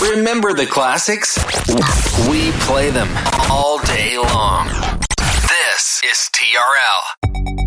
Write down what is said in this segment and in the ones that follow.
Remember the classics? We play them all day long. This is TRL.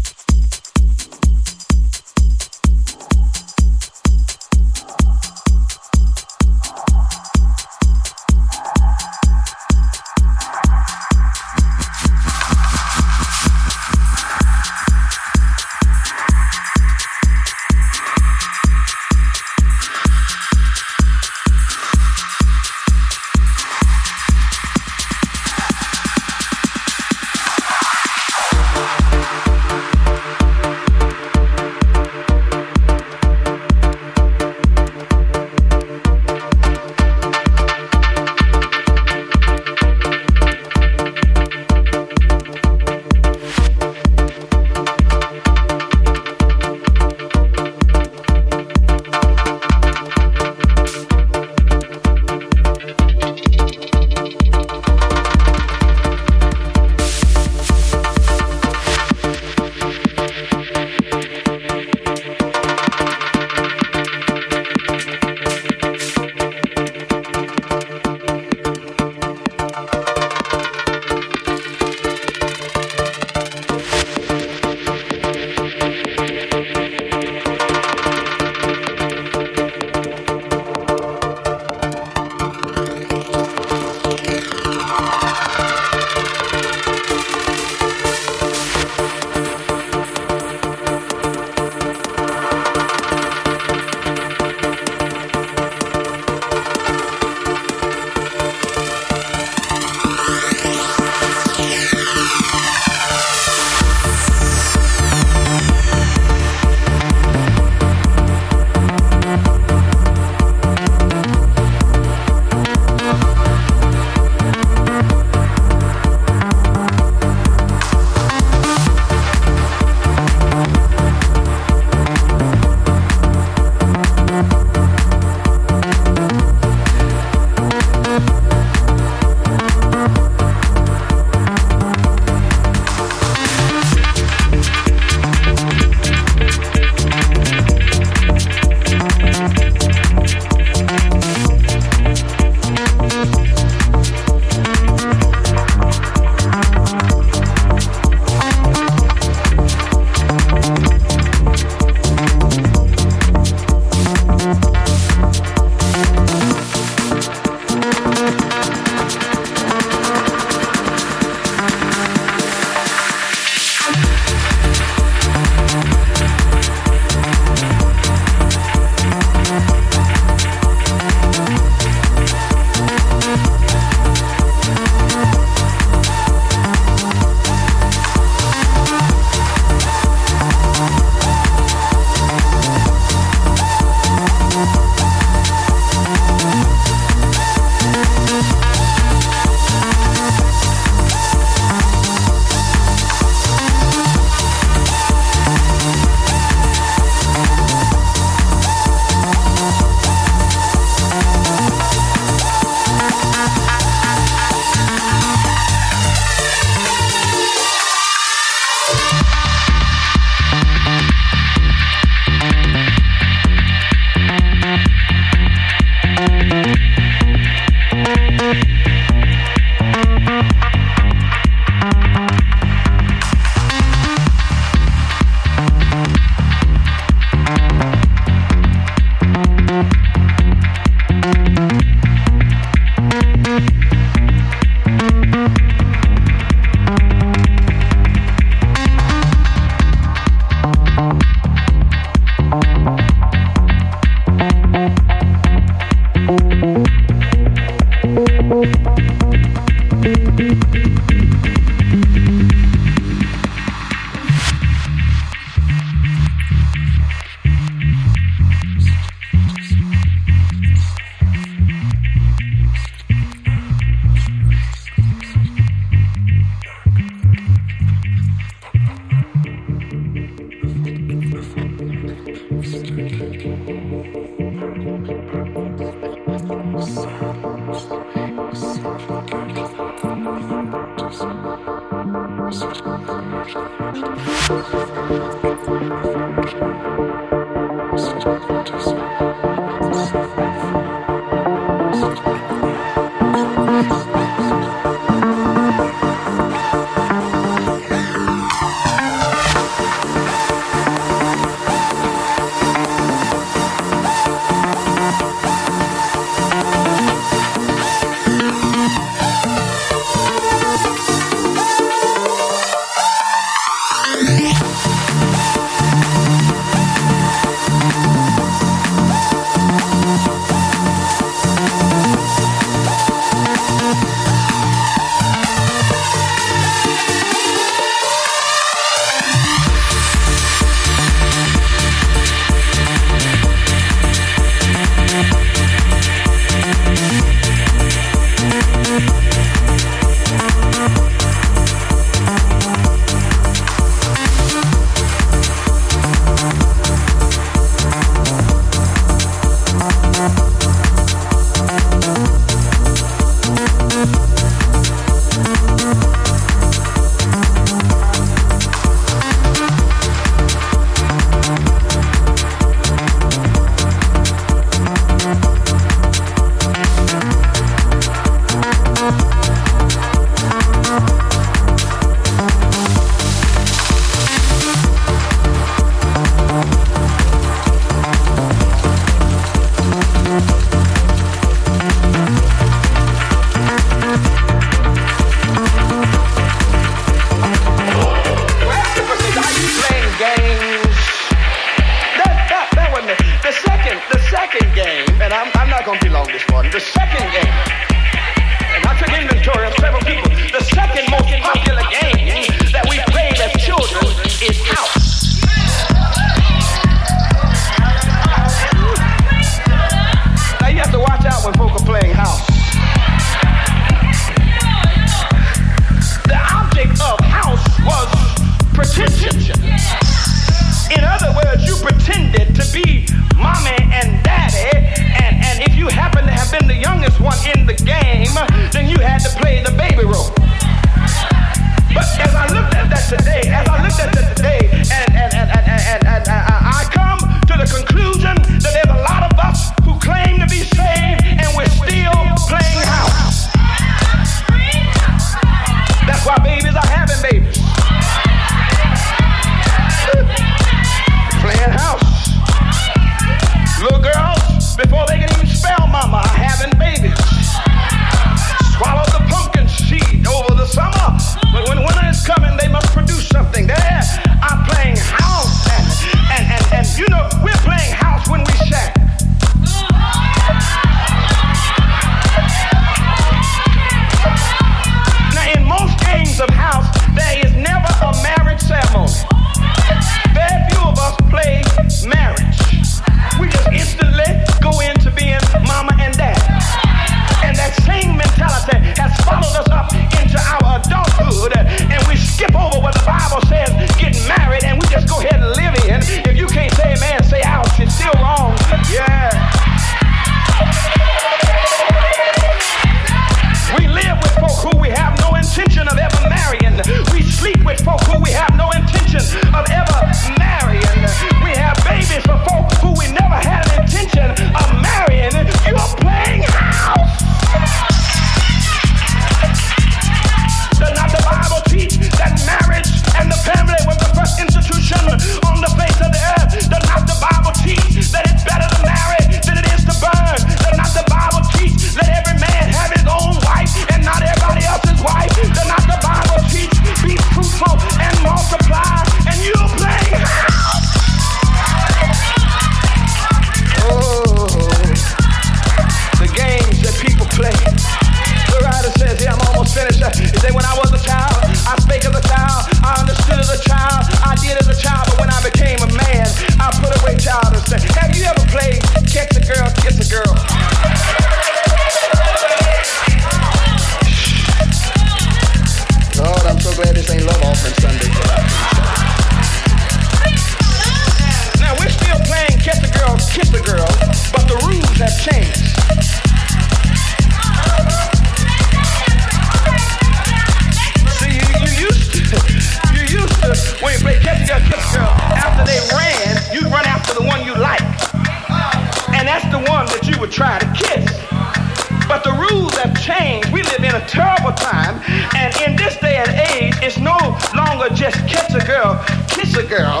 Just catch a girl, kiss a girl.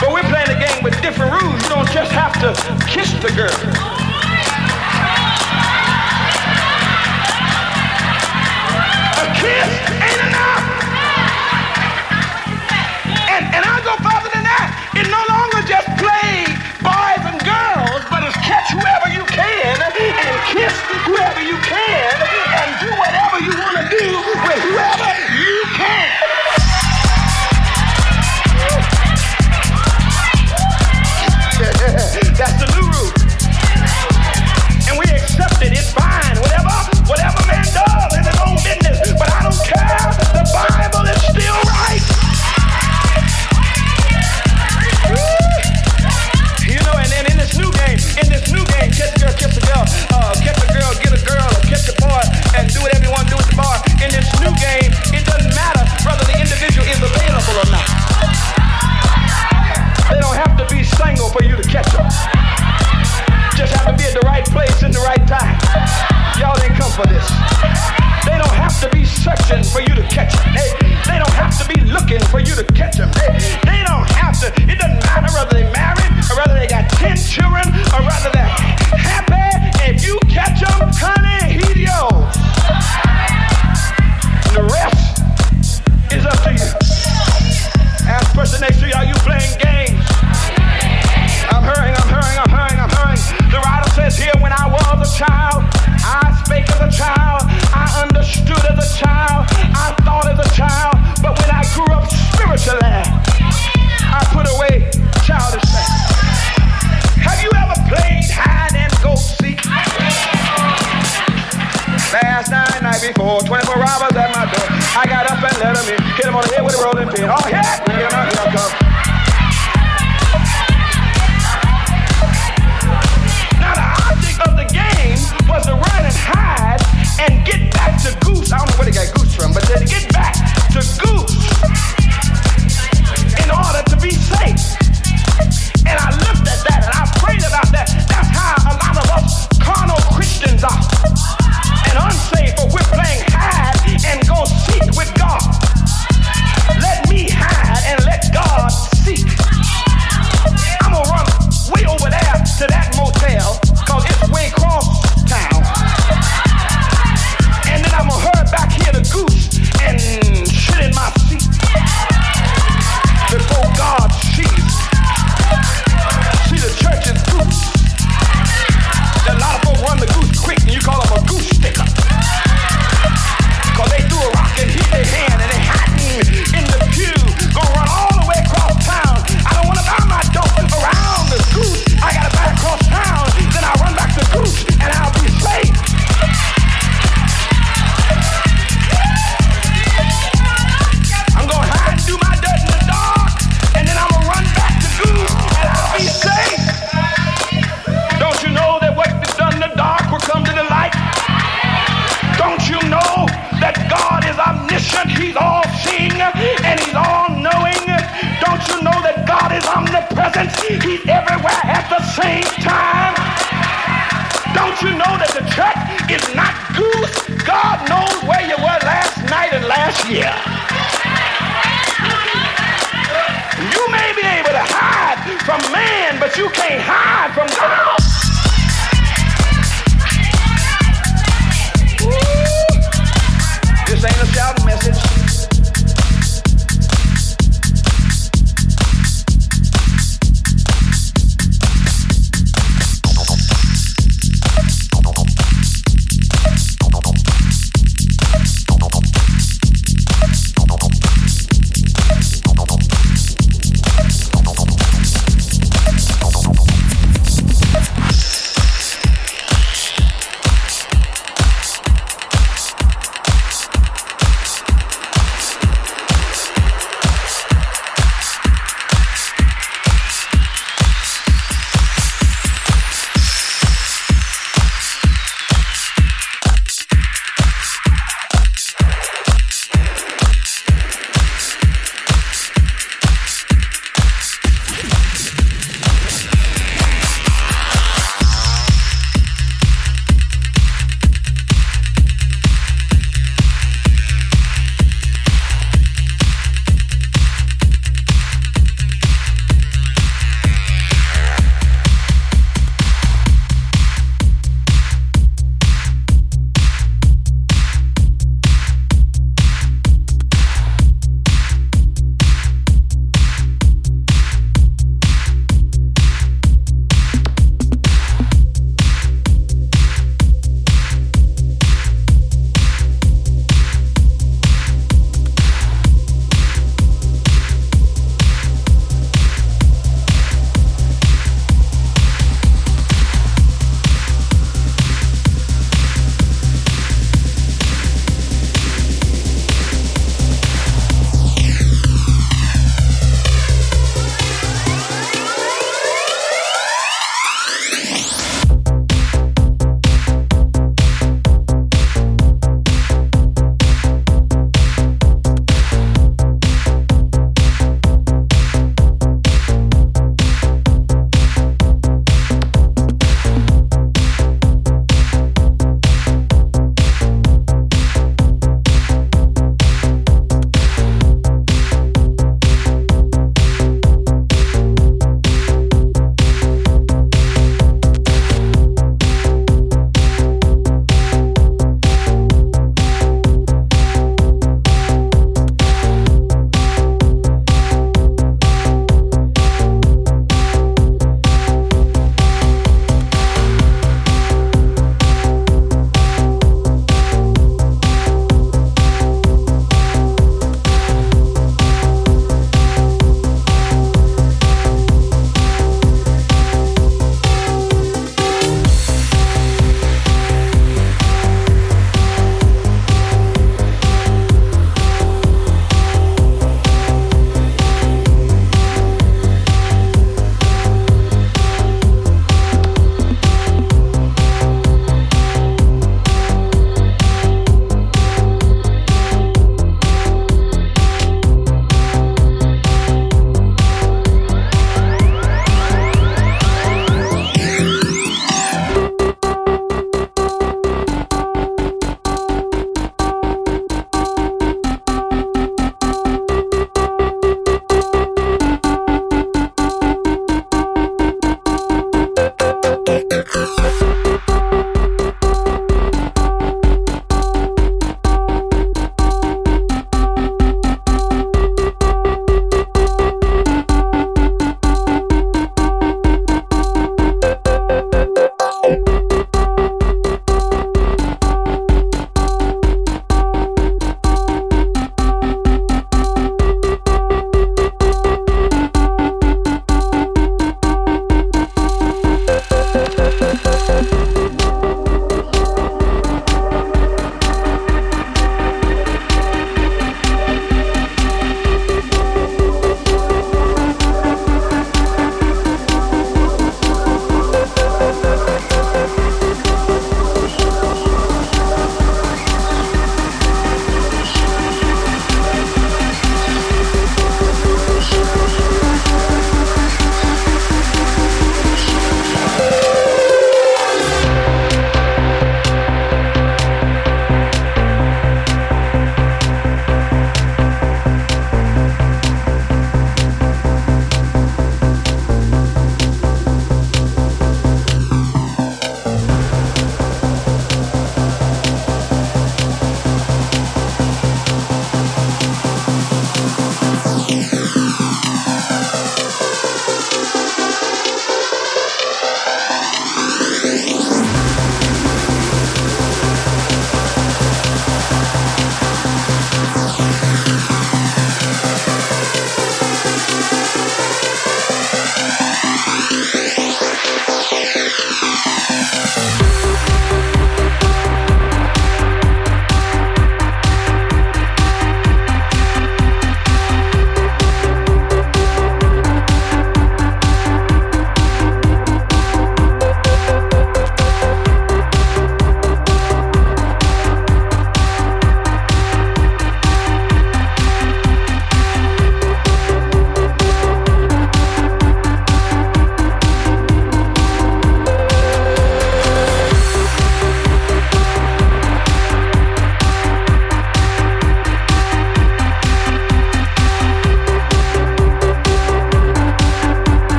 But we're playing a game with different rules. You don't just have to kiss the girl. It doesn't matter whether the individual is available or not. They don't have to be single for you to. Just have to be at the right place in the right time. Y'all didn't come for this. They don't have to be searching for you to. They, don't have to be looking for you to catch them. They, they don't have to. It doesn't matter whether they're married or whether they got 10 children or whether they're You, are you playing games? I'm I'm I'm I'm. The writer says here, when I was a child, I as a child, I understood as a child, I thought as a child, but when I grew up spiritually, I put away childish things. Have you before, 24 robbers at my door. I got up and let them in, hit them on the head with a rolling pin. Oh yeah, here I here come. Now the object of the game was to run and hide and get back to Goose. I don't know where they got Goose from, but to get back to Goose in order to be safe. From man, but you can't hide from God. This ain't a shouting message.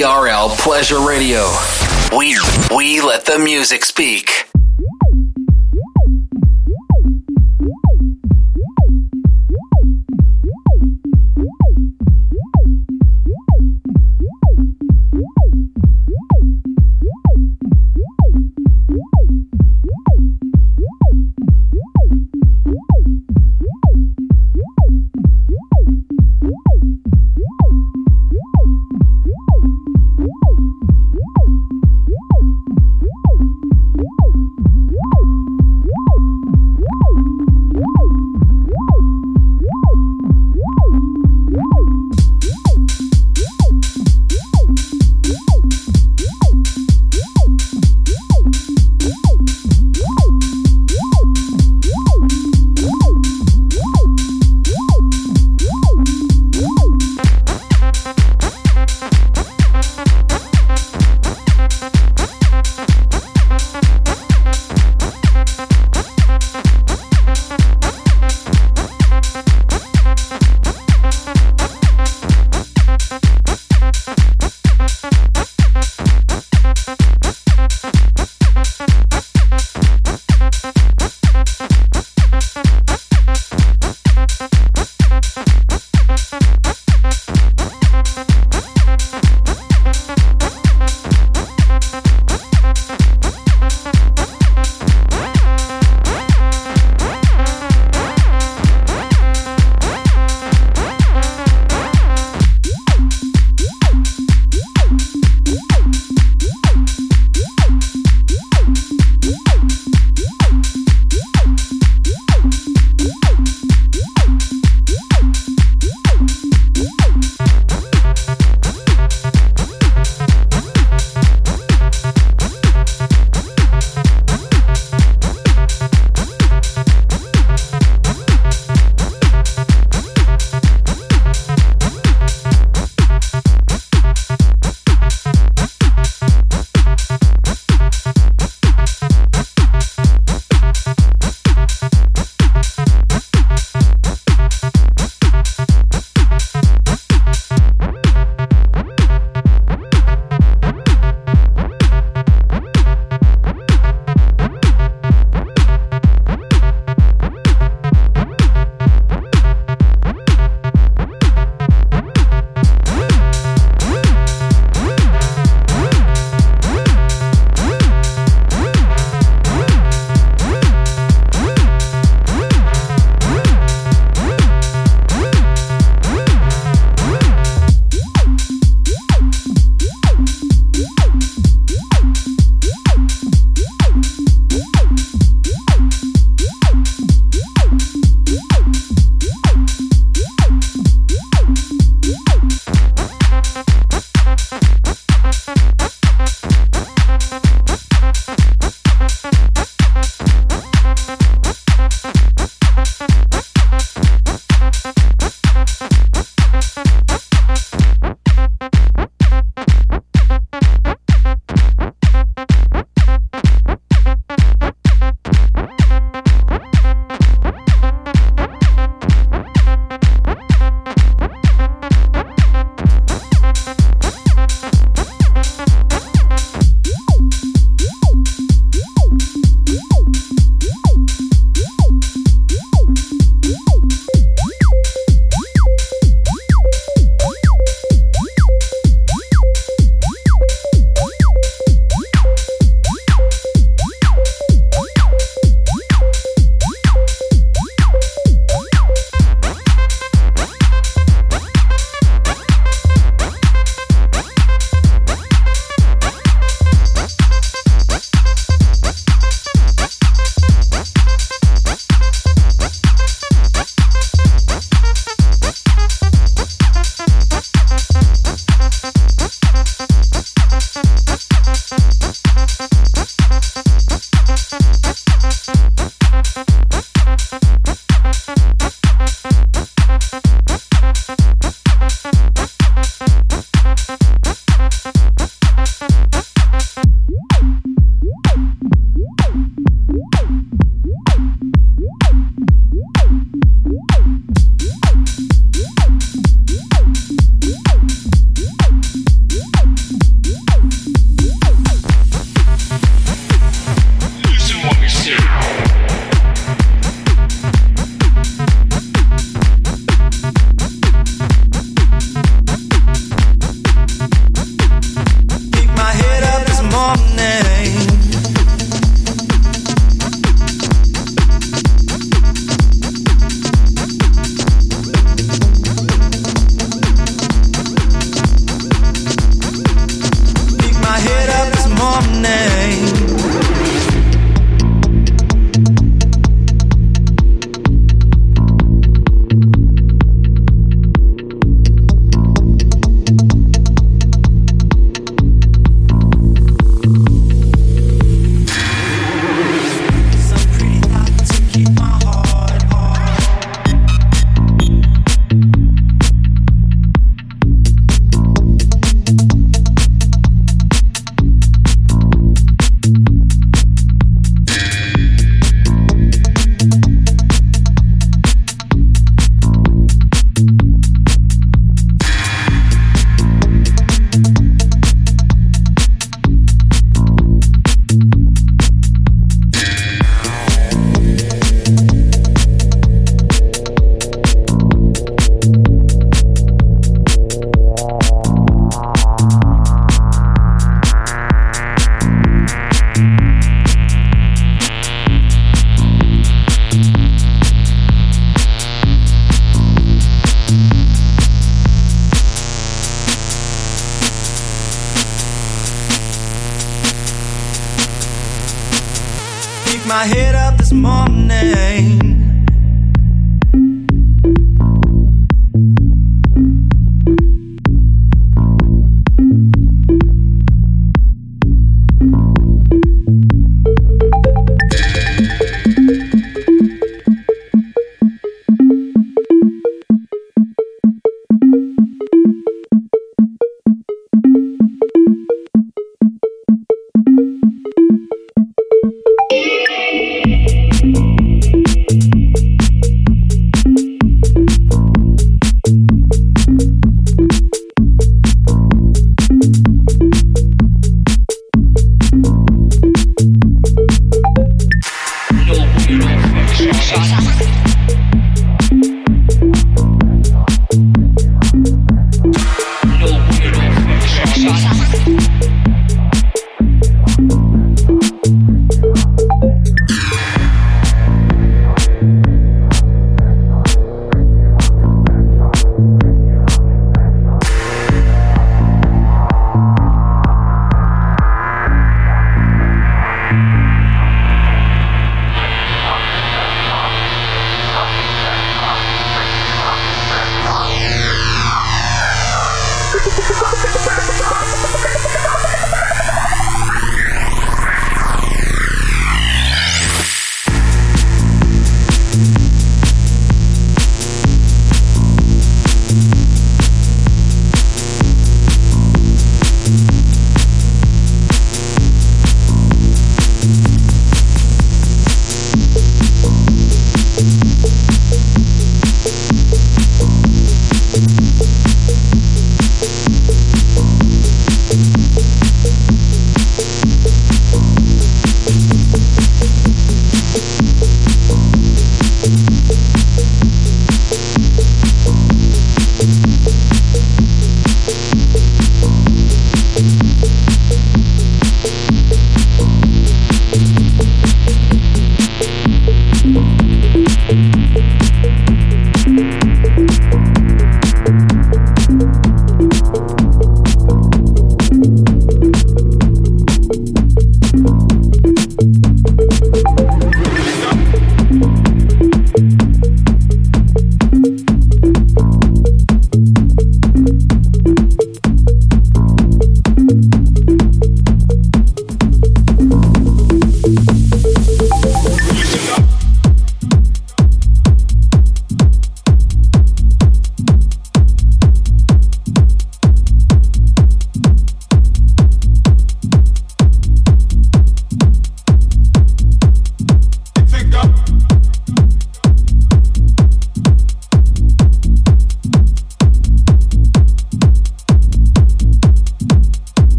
TRL Pleasure Radio. We we let the music speak.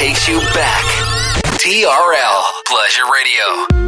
Takes you back. TRL Pleasure Radio.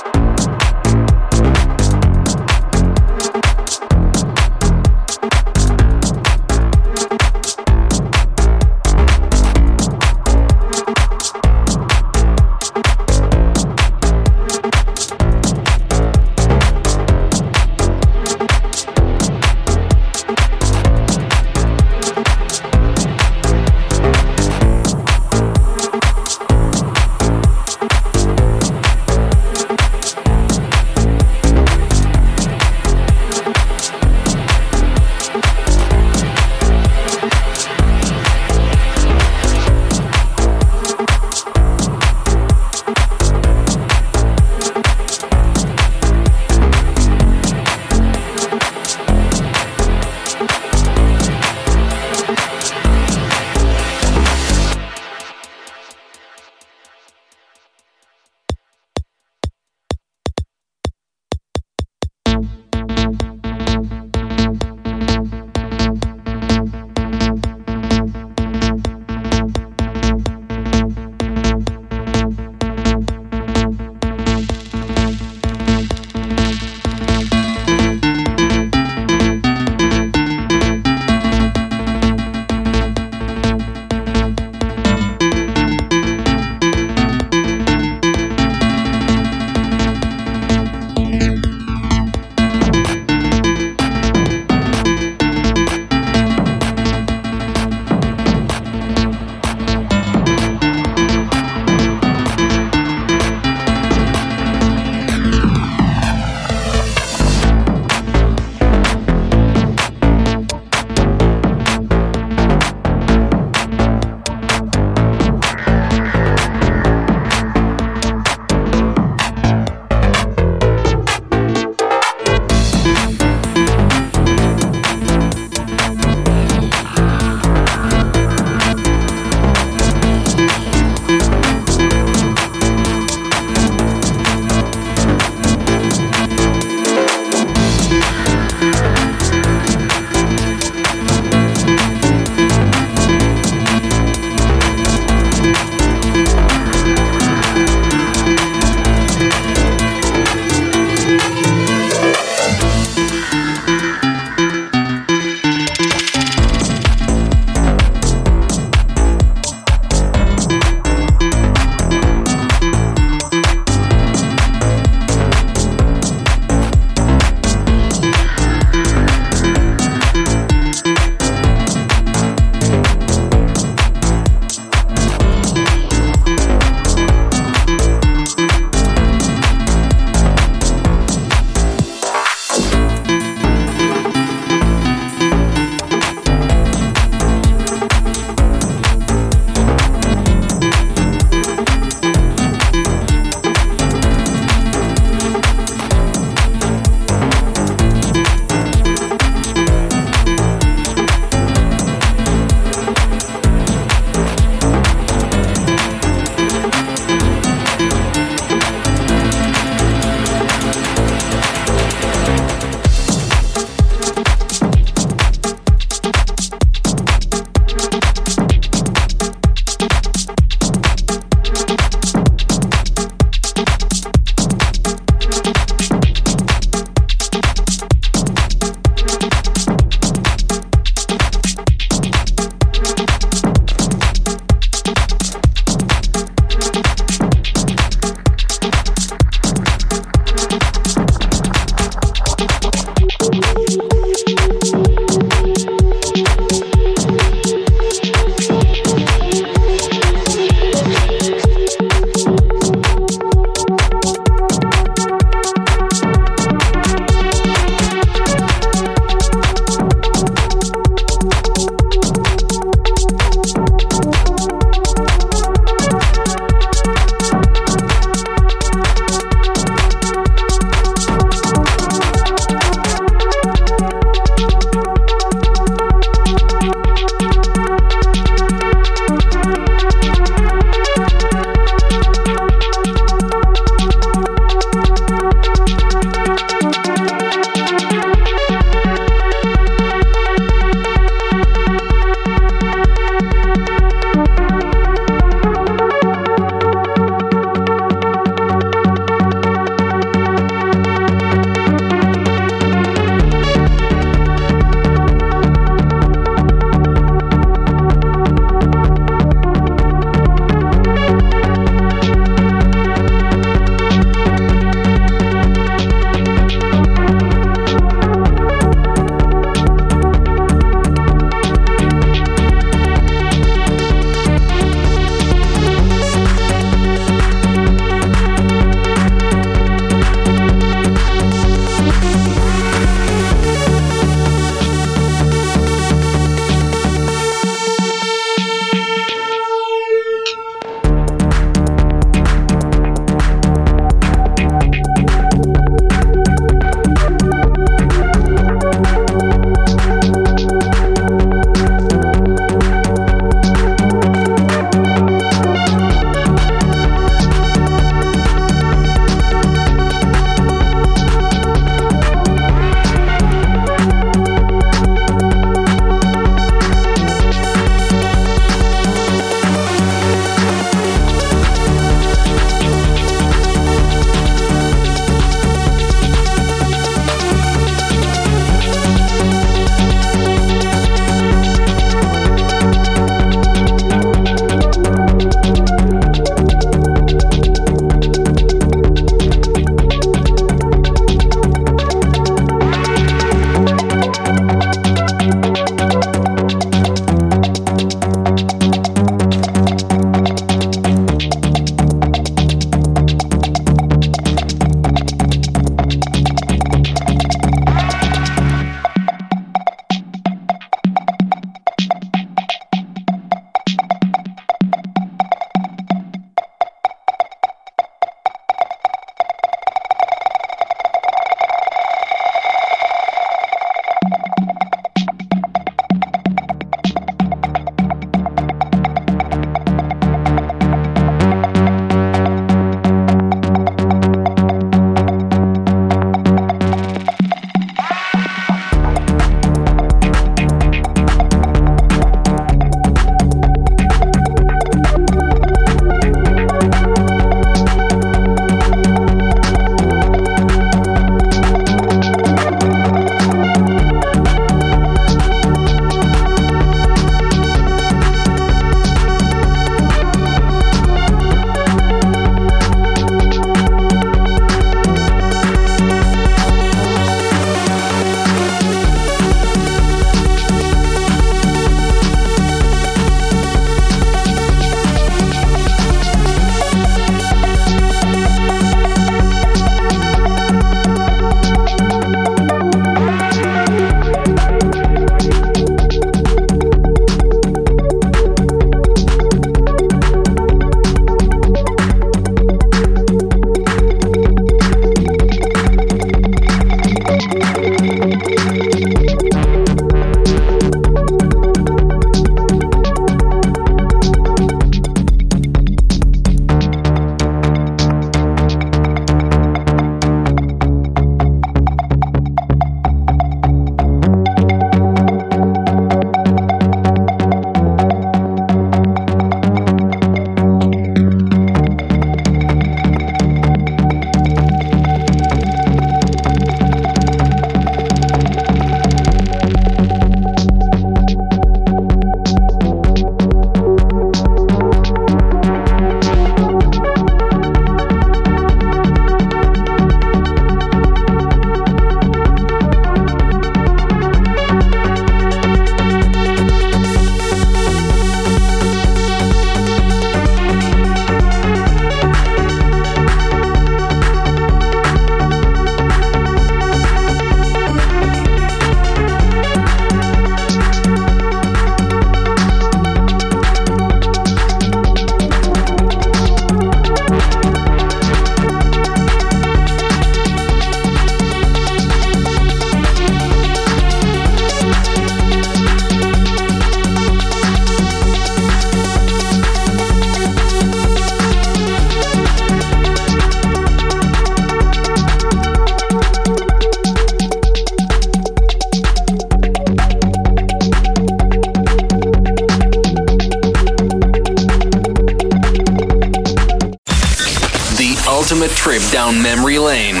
Ultimate trip down memory lane.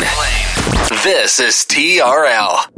This is TRL.